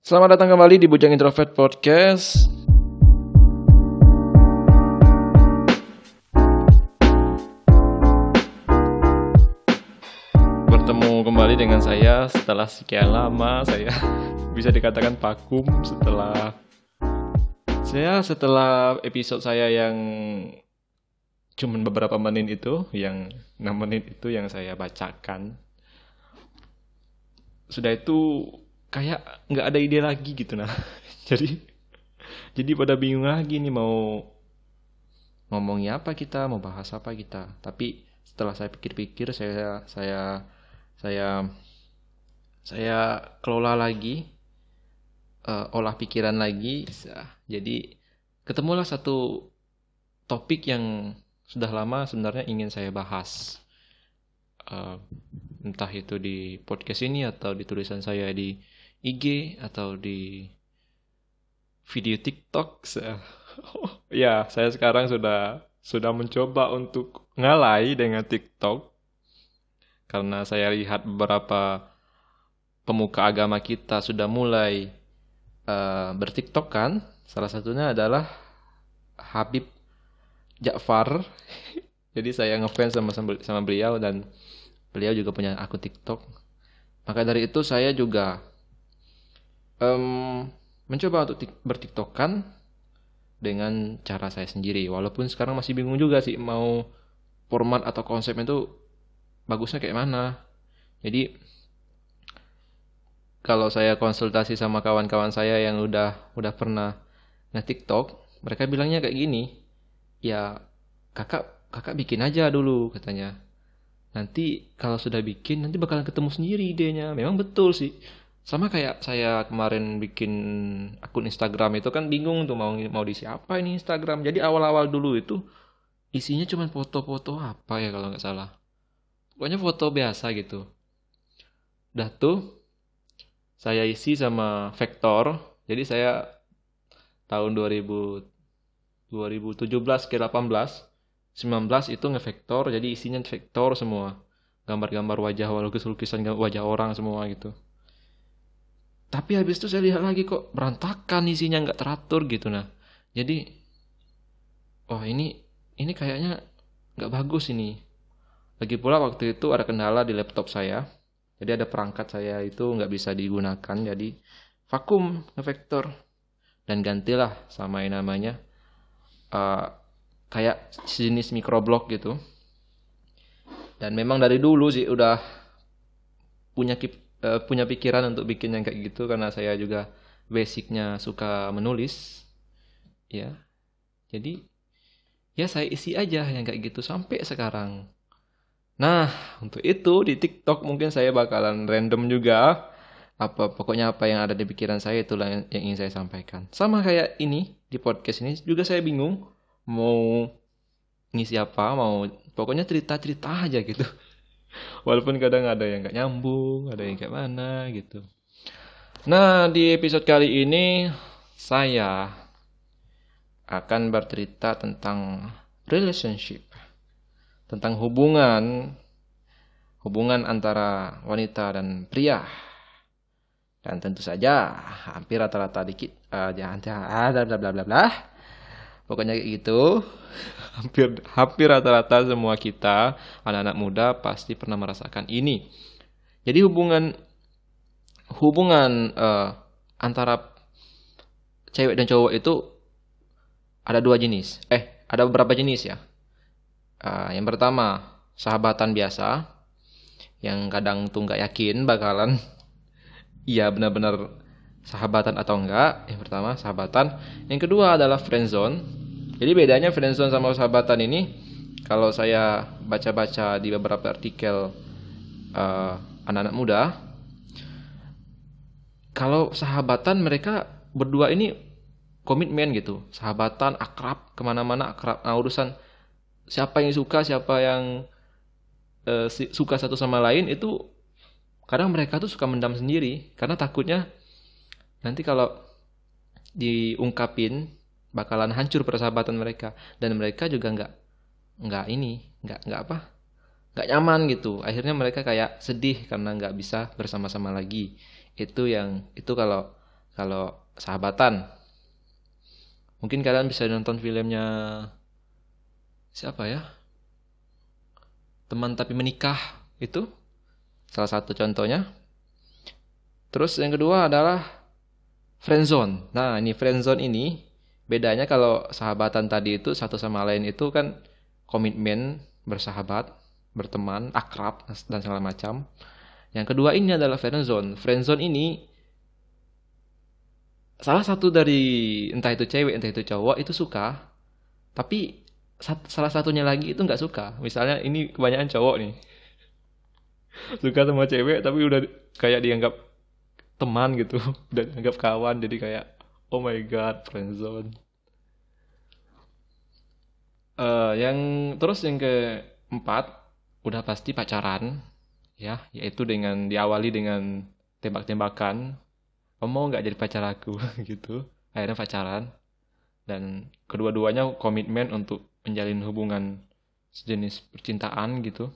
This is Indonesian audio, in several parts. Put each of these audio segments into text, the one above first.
Selamat datang kembali di Bujang Introvert Podcast. Bertemu kembali dengan saya setelah sekian lama saya bisa dikatakan vakum setelah saya setelah episode saya yang cuman beberapa menit itu yang 6 menit itu yang saya bacakan sudah itu kayak nggak ada ide lagi gitu nah. Jadi jadi pada bingung lagi nih mau ngomongnya apa kita mau bahas apa kita. Tapi setelah saya pikir-pikir saya saya saya saya kelola lagi uh, olah pikiran lagi. Jadi ketemulah satu topik yang sudah lama sebenarnya ingin saya bahas. Uh, entah itu di podcast ini atau di tulisan saya di IG atau di video TikTok ya saya sekarang sudah sudah mencoba untuk ngalai dengan TikTok karena saya lihat beberapa pemuka agama kita sudah mulai uh, bertiktok kan salah satunya adalah Habib Ja'far. Jadi saya ngefans sama sama beliau dan beliau juga punya akun TikTok. Maka dari itu saya juga um, mencoba untuk bertiktokan dengan cara saya sendiri. Walaupun sekarang masih bingung juga sih mau format atau konsep itu bagusnya kayak mana. Jadi kalau saya konsultasi sama kawan-kawan saya yang udah udah pernah nge-TikTok, mereka bilangnya kayak gini ya kakak kakak bikin aja dulu katanya nanti kalau sudah bikin nanti bakalan ketemu sendiri idenya memang betul sih sama kayak saya kemarin bikin akun Instagram itu kan bingung tuh mau mau di siapa ini Instagram. Jadi awal-awal dulu itu isinya cuma foto-foto apa ya kalau nggak salah. Pokoknya foto biasa gitu. Udah tuh saya isi sama vektor. Jadi saya tahun 2000 2017 ke 18 19 itu ngevektor. Jadi isinya vektor semua. Gambar-gambar wajah lukis-lukisan wajah orang semua gitu tapi habis itu saya lihat lagi kok berantakan isinya nggak teratur gitu nah. Jadi oh ini ini kayaknya nggak bagus ini. Lagi pula waktu itu ada kendala di laptop saya. Jadi ada perangkat saya itu nggak bisa digunakan jadi vakum ngevektor. Dan gantilah sama yang namanya uh, kayak jenis microblog gitu. Dan memang dari dulu sih udah punya uh, punya pikiran untuk bikin yang kayak gitu karena saya juga basicnya suka menulis. Ya. Jadi ya saya isi aja yang kayak gitu sampai sekarang. Nah untuk itu di TikTok mungkin saya bakalan random juga. Apa pokoknya apa yang ada di pikiran saya itulah yang, yang ingin saya sampaikan. Sama kayak ini di podcast ini juga saya bingung mau ngisi apa mau pokoknya cerita cerita aja gitu walaupun kadang ada yang nggak nyambung ada yang kayak mana gitu nah di episode kali ini saya akan bercerita tentang relationship tentang hubungan hubungan antara wanita dan pria dan tentu saja hampir rata-rata dikit uh, ada bla bla bla bla. Pokoknya kayak gitu. hampir hampir rata-rata semua kita anak-anak muda pasti pernah merasakan ini. Jadi hubungan hubungan uh, antara cewek dan cowok itu ada dua jenis. Eh, ada beberapa jenis ya. Uh, yang pertama sahabatan biasa yang kadang tuh nggak yakin bakalan iya benar-benar sahabatan atau enggak yang pertama sahabatan yang kedua adalah friendzone jadi bedanya friendzone sama sahabatan ini kalau saya baca-baca di beberapa artikel eh, anak-anak muda kalau sahabatan mereka berdua ini komitmen gitu. Sahabatan akrab ke mana-mana akrab. Nah, urusan siapa yang suka siapa yang uh, suka satu sama lain itu kadang mereka tuh suka mendam sendiri. Karena takutnya nanti kalau diungkapin bakalan hancur persahabatan mereka. Dan mereka juga nggak nggak ini nggak nggak apa nggak nyaman gitu. Akhirnya mereka kayak sedih karena nggak bisa bersama-sama lagi. Itu yang itu kalau kalau sahabatan. Mungkin kalian bisa nonton filmnya siapa ya? Teman tapi menikah itu salah satu contohnya. Terus yang kedua adalah friendzone. Nah ini friendzone ini bedanya kalau sahabatan tadi itu satu sama lain itu kan komitmen bersahabat berteman akrab dan segala macam yang kedua ini adalah friendzone. Friendzone ini salah satu dari entah itu cewek entah itu cowok itu suka, tapi salah satunya lagi itu nggak suka. Misalnya ini kebanyakan cowok nih suka sama cewek tapi udah kayak dianggap teman gitu, udah dianggap kawan jadi kayak oh my god friendzone. Uh, yang terus yang keempat udah pasti pacaran ya yaitu dengan diawali dengan tembak-tembakan. Kamu mau nggak jadi pacar aku? Gitu. Akhirnya pacaran. Dan kedua-duanya komitmen untuk menjalin hubungan sejenis percintaan gitu.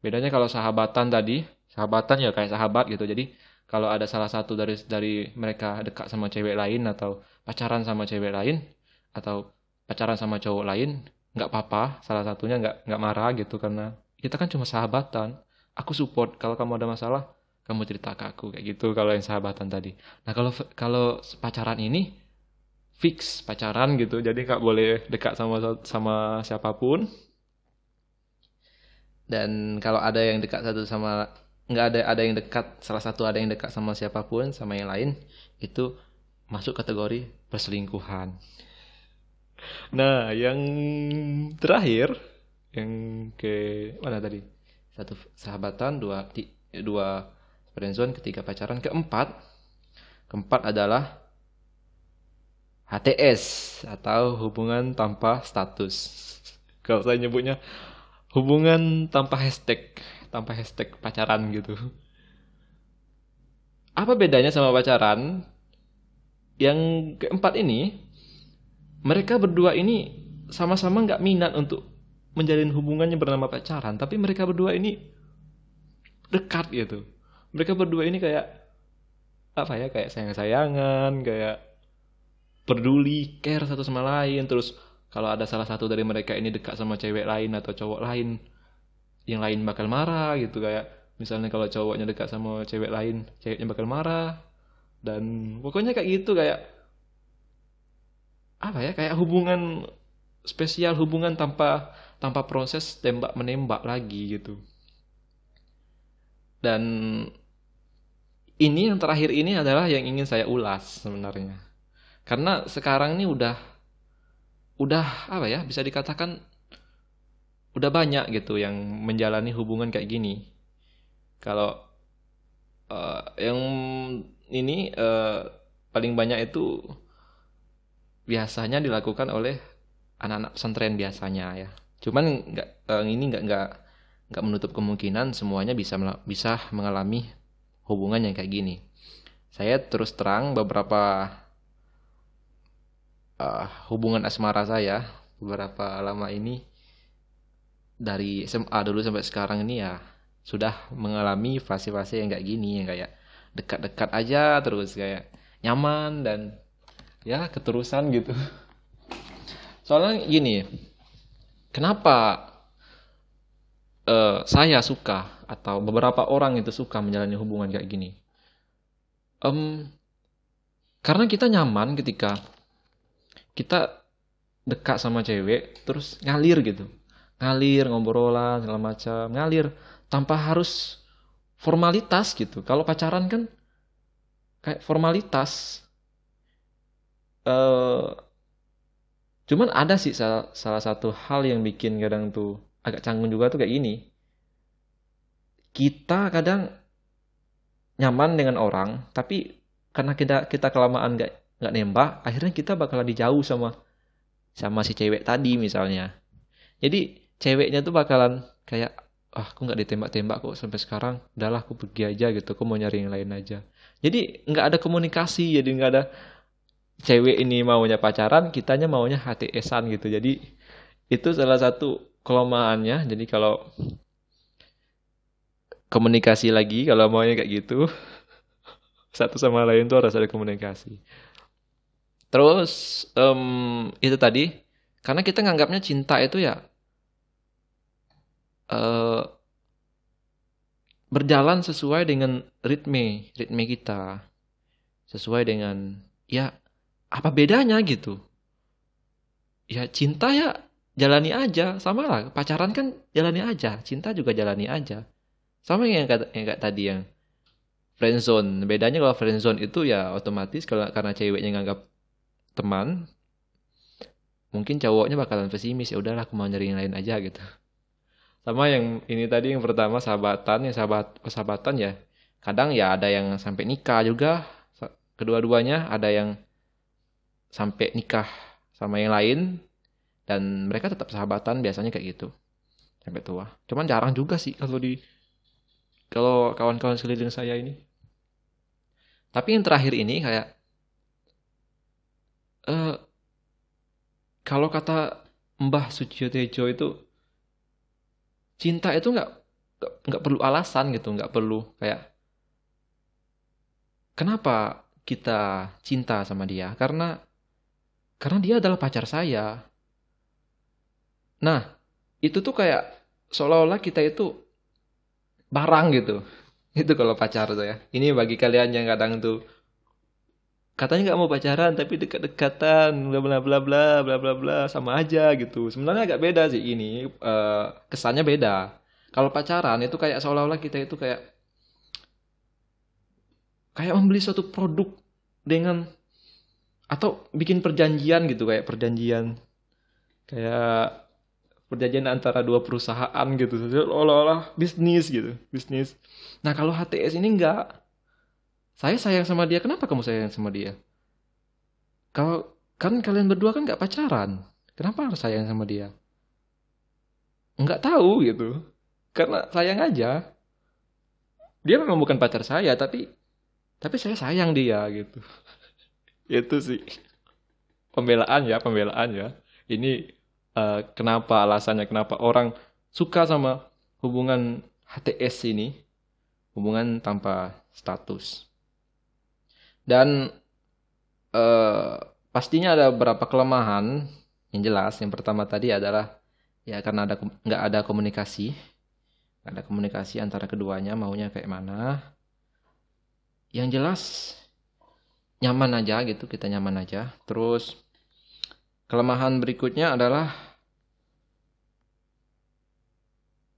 Bedanya kalau sahabatan tadi sahabatan ya kayak sahabat gitu. Jadi kalau ada salah satu dari dari mereka dekat sama cewek lain atau pacaran sama cewek lain atau pacaran sama cowok lain nggak apa-apa. Salah satunya nggak nggak marah gitu karena kita kan cuma sahabatan. Aku support. Kalau kamu ada masalah kamu cerita ke aku. Kayak gitu kalau yang sahabatan tadi. Nah kalau kalau pacaran ini fix pacaran gitu. Jadi nggak boleh dekat sama sama siapa pun. Dan kalau ada yang dekat satu sama nggak ada ada yang dekat salah satu ada yang dekat sama siapa pun sama yang lain itu masuk kategori perselingkuhan. Nah yang terakhir yang ke mana tadi? Satu sahabatan dua ti, dua friendzone ketiga pacaran keempat. Keempat adalah HTS atau hubungan tanpa status. Kalau saya nyebutnya hubungan tanpa hashtag tanpa hashtag pacaran gitu apa bedanya sama pacaran yang keempat ini mereka berdua ini sama-sama nggak minat untuk menjalin hubungannya bernama pacaran, tapi mereka berdua ini dekat gitu. Mereka berdua ini kayak apa ya, kayak sayang-sayangan, kayak peduli, care satu sama lain. Terus kalau ada salah satu dari mereka ini dekat sama cewek lain atau cowok lain, yang lain bakal marah gitu kayak misalnya kalau cowoknya dekat sama cewek lain, ceweknya bakal marah. Dan pokoknya kayak gitu kayak apa ya, kayak hubungan spesial hubungan tanpa tanpa proses tembak menembak lagi gitu dan ini yang terakhir ini adalah yang ingin saya ulas sebenarnya karena sekarang ini udah udah apa ya bisa dikatakan udah banyak gitu yang menjalani hubungan kayak gini kalau uh, yang ini uh, paling banyak itu biasanya dilakukan oleh anak-anak pesantren biasanya ya Cuman nggak uh, ini nggak nggak nggak menutup kemungkinan semuanya bisa bisa mengalami hubungan yang kayak gini. Saya terus terang beberapa uh, hubungan asmara saya beberapa lama ini dari SMA dulu sampai sekarang ini ya sudah mengalami fase-fase yang kayak gini yang kayak dekat-dekat aja terus kayak nyaman dan ya keterusan gitu. Soalnya gini, Kenapa uh, saya suka atau beberapa orang itu suka menjalani hubungan kayak gini? Um, karena kita nyaman ketika kita dekat sama cewek terus ngalir gitu ngalir ngobrolan segala macam ngalir tanpa harus formalitas gitu kalau pacaran kan kayak formalitas uh, Cuman ada sih salah, salah satu hal yang bikin kadang tuh agak canggung juga tuh kayak gini. Kita kadang nyaman dengan orang, tapi karena kita kita kelamaan nggak nggak nembak, akhirnya kita bakalan dijauh sama sama si cewek tadi misalnya. Jadi ceweknya tuh bakalan kayak ah aku nggak ditembak-tembak kok sampai sekarang, udahlah aku pergi aja gitu, aku mau nyari yang lain aja. Jadi nggak ada komunikasi, jadi nggak ada cewek ini maunya pacaran, kitanya maunya HTS-an gitu. Jadi itu salah satu kelemahannya. Jadi kalau komunikasi lagi kalau maunya kayak gitu satu sama lain tuh harus ada komunikasi terus um, itu tadi karena kita nganggapnya cinta itu ya uh, berjalan sesuai dengan ritme ritme kita. Sesuai dengan ya apa bedanya? gitu. Ya cinta ya jalani aja. Sama lah pacaran kan jalani aja cinta juga jalani aja. Sama yang kayak, yang kayak tadi yang friendzone bedanya kalau friendzone itu ya otomatis kalau karena ceweknya nganggap teman mungkin cowoknya bakalan pesimis ya udahlah aku mau nyari yang lain aja gitu sama yang ini tadi yang pertama sahabatan yang sahabat persahabatan ya. Kadang ya ada yang sampai nikah juga kedua-duanya. Ada yang sampai nikah sama yang lain dan mereka tetap sahabatan biasanya kayak gitu. Sampai tua. Cuman jarang juga sih kalau di kalau kawan-kawan sekeliling saya ini. Tapi yang terakhir ini kayak uh, kalau kata Mbah Suciyo Tejo itu cinta itu nggak nggak perlu alasan gitu nggak perlu kayak kenapa kita cinta sama dia? Karena karena dia adalah pacar saya. Nah itu tuh kayak seolah-olah kita itu barang gitu. Itu kalau pacar tuh ya. Ini bagi kalian yang kadang tuh katanya nggak mau pacaran tapi dekat-dekatan bla bla bla bla bla bla bla sama aja gitu. Sebenarnya agak beda sih ini uh, kesannya beda. Kalau pacaran itu kayak seolah-olah kita itu kayak kayak membeli suatu produk dengan atau bikin perjanjian gitu kayak perjanjian kayak perjanjian antara dua perusahaan gitu. Seolah-olah bisnis gitu bisnis. Nah kalau HTS ini enggak saya sayang sama dia, kenapa kamu sayang sama dia? Kalau kan kalian berdua kan nggak pacaran, kenapa harus sayang sama dia? Nggak tahu gitu, karena sayang aja. Dia memang bukan pacar saya, tapi tapi saya sayang dia gitu. Itu sih pembelaan ya, pembelaan ya. Ini uh, kenapa alasannya kenapa orang suka sama hubungan HTS ini, hubungan tanpa status. Dan uh, pastinya ada beberapa kelemahan yang jelas. Yang pertama tadi adalah ya karena ada nggak ada komunikasi, nggak ada komunikasi antara keduanya maunya kayak mana. Yang jelas nyaman aja gitu kita nyaman aja. Terus kelemahan berikutnya adalah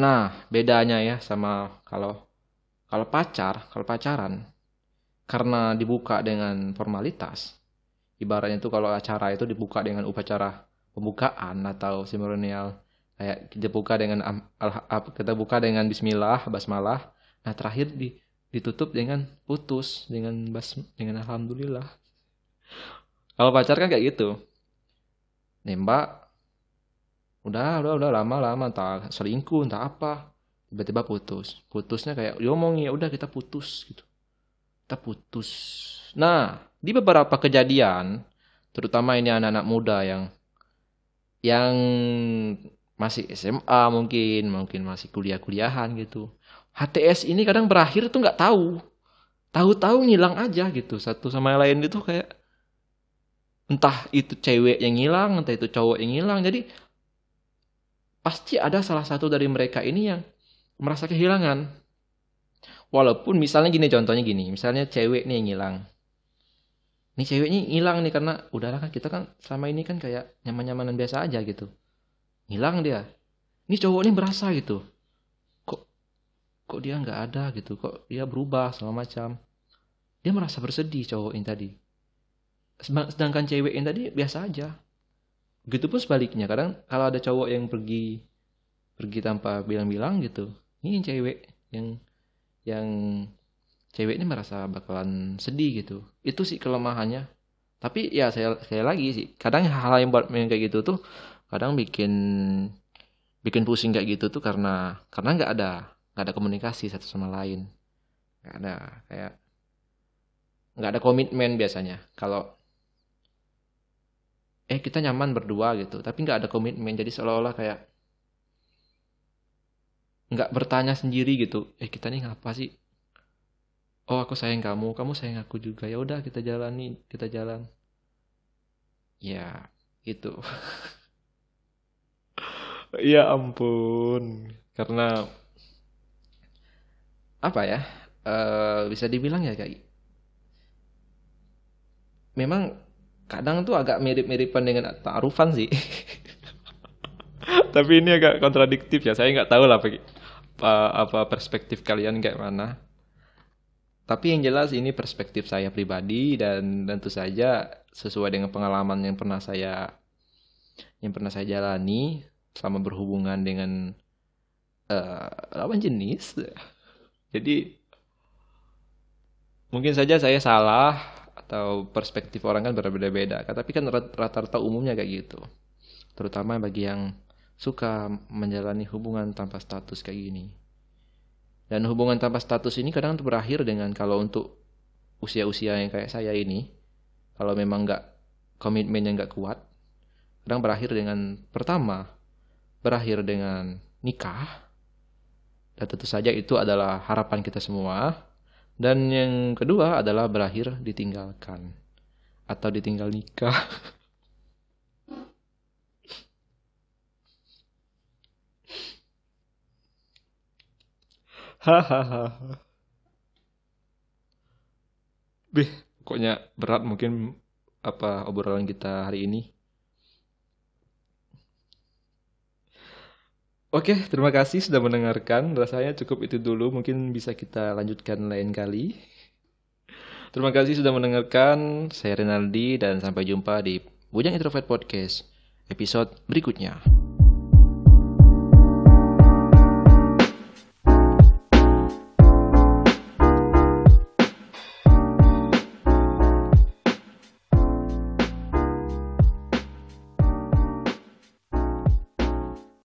Nah, bedanya ya sama kalau kalau pacar, kalau pacaran karena dibuka dengan formalitas, ibaratnya itu kalau acara itu dibuka dengan upacara pembukaan atau seremonial. Kayak kita buka dengan kita buka dengan Bismillah, basmalah, nah terakhir di, ditutup dengan putus dengan bas dengan Alhamdulillah. Kalau pacar kan kayak gitu, nembak, udah udah udah lama lama. Entah selingkuh entah apa. Tiba-tiba putus. Putusnya kayak diomongin ya udah kita putus gitu kita putus. Nah, di beberapa kejadian, terutama ini anak-anak muda yang yang masih SMA mungkin, mungkin masih kuliah-kuliahan gitu. HTS ini kadang berakhir tuh nggak tahu. Tahu-tahu ngilang aja gitu. Satu sama yang lain itu kayak entah itu cewek yang ngilang, entah itu cowok yang ngilang. Jadi pasti ada salah satu dari mereka ini yang merasa kehilangan. Walaupun misalnya gini contohnya gini, misalnya cewek nih yang hilang. Nih ceweknya hilang nih karena udahlah kan kita kan selama ini kan kayak nyaman-nyamanan biasa aja gitu. Hilang dia. Ini cowok ini berasa gitu. Kok kok dia nggak ada gitu, kok dia berubah segala macam. Dia merasa bersedih cowok ini tadi. Sedangkan cewek ini tadi biasa aja. Gitu pun sebaliknya. Kadang kalau ada cowok yang pergi pergi tanpa bilang-bilang gitu. Ini cewek yang yang cewek ini merasa bakalan sedih gitu. Itu sih kelemahannya. Tapi ya saya saya lagi sih kadang hal-hal yang buat yang kayak gitu tuh kadang bikin bikin pusing kayak gitu tuh karena karena nggak ada nggak ada komunikasi satu sama lain. Nggak ada kayak nggak ada komitmen biasanya. Kalau eh kita nyaman berdua gitu. Tapi nggak ada komitmen. Jadi seolah-olah kayak nggak bertanya sendiri gitu. Eh kita nih ngapa sih? Oh aku sayang kamu kamu sayang aku juga. Ya udah kita jalani kita jalan. Ya itu ya ampun. Karena apa ya uh, bisa dibilang ya kayak memang kadang tuh agak mirip-miripan dengan ta'arufan sih. Tapi ini agak kontradiktif ya saya nggak tahu lah apa, apa perspektif kalian kayak mana tapi yang jelas ini perspektif saya pribadi dan tentu saja sesuai dengan pengalaman yang pernah saya yang pernah saya jalani selama berhubungan dengan uh, lawan jenis. Jadi mungkin saja saya salah atau perspektif orang kan berbeda-beda. Tapi kan rata-rata umumnya kayak gitu. Terutama bagi yang suka menjalani hubungan tanpa status kayak gini. Dan hubungan tanpa status ini kadang berakhir dengan kalau untuk usia-usia yang kayak saya ini, kalau memang nggak komitmen yang nggak kuat, kadang berakhir dengan pertama berakhir dengan nikah. Dan tentu saja itu adalah harapan kita semua. Dan yang kedua adalah berakhir ditinggalkan atau ditinggal nikah. Hahaha. Bih, pokoknya berat mungkin apa obrolan kita hari ini. Oke, terima kasih sudah mendengarkan. Rasanya cukup itu dulu. Mungkin bisa kita lanjutkan lain kali. Terima kasih sudah mendengarkan. Saya Renaldi dan sampai jumpa di Bujang Introvert Podcast episode berikutnya.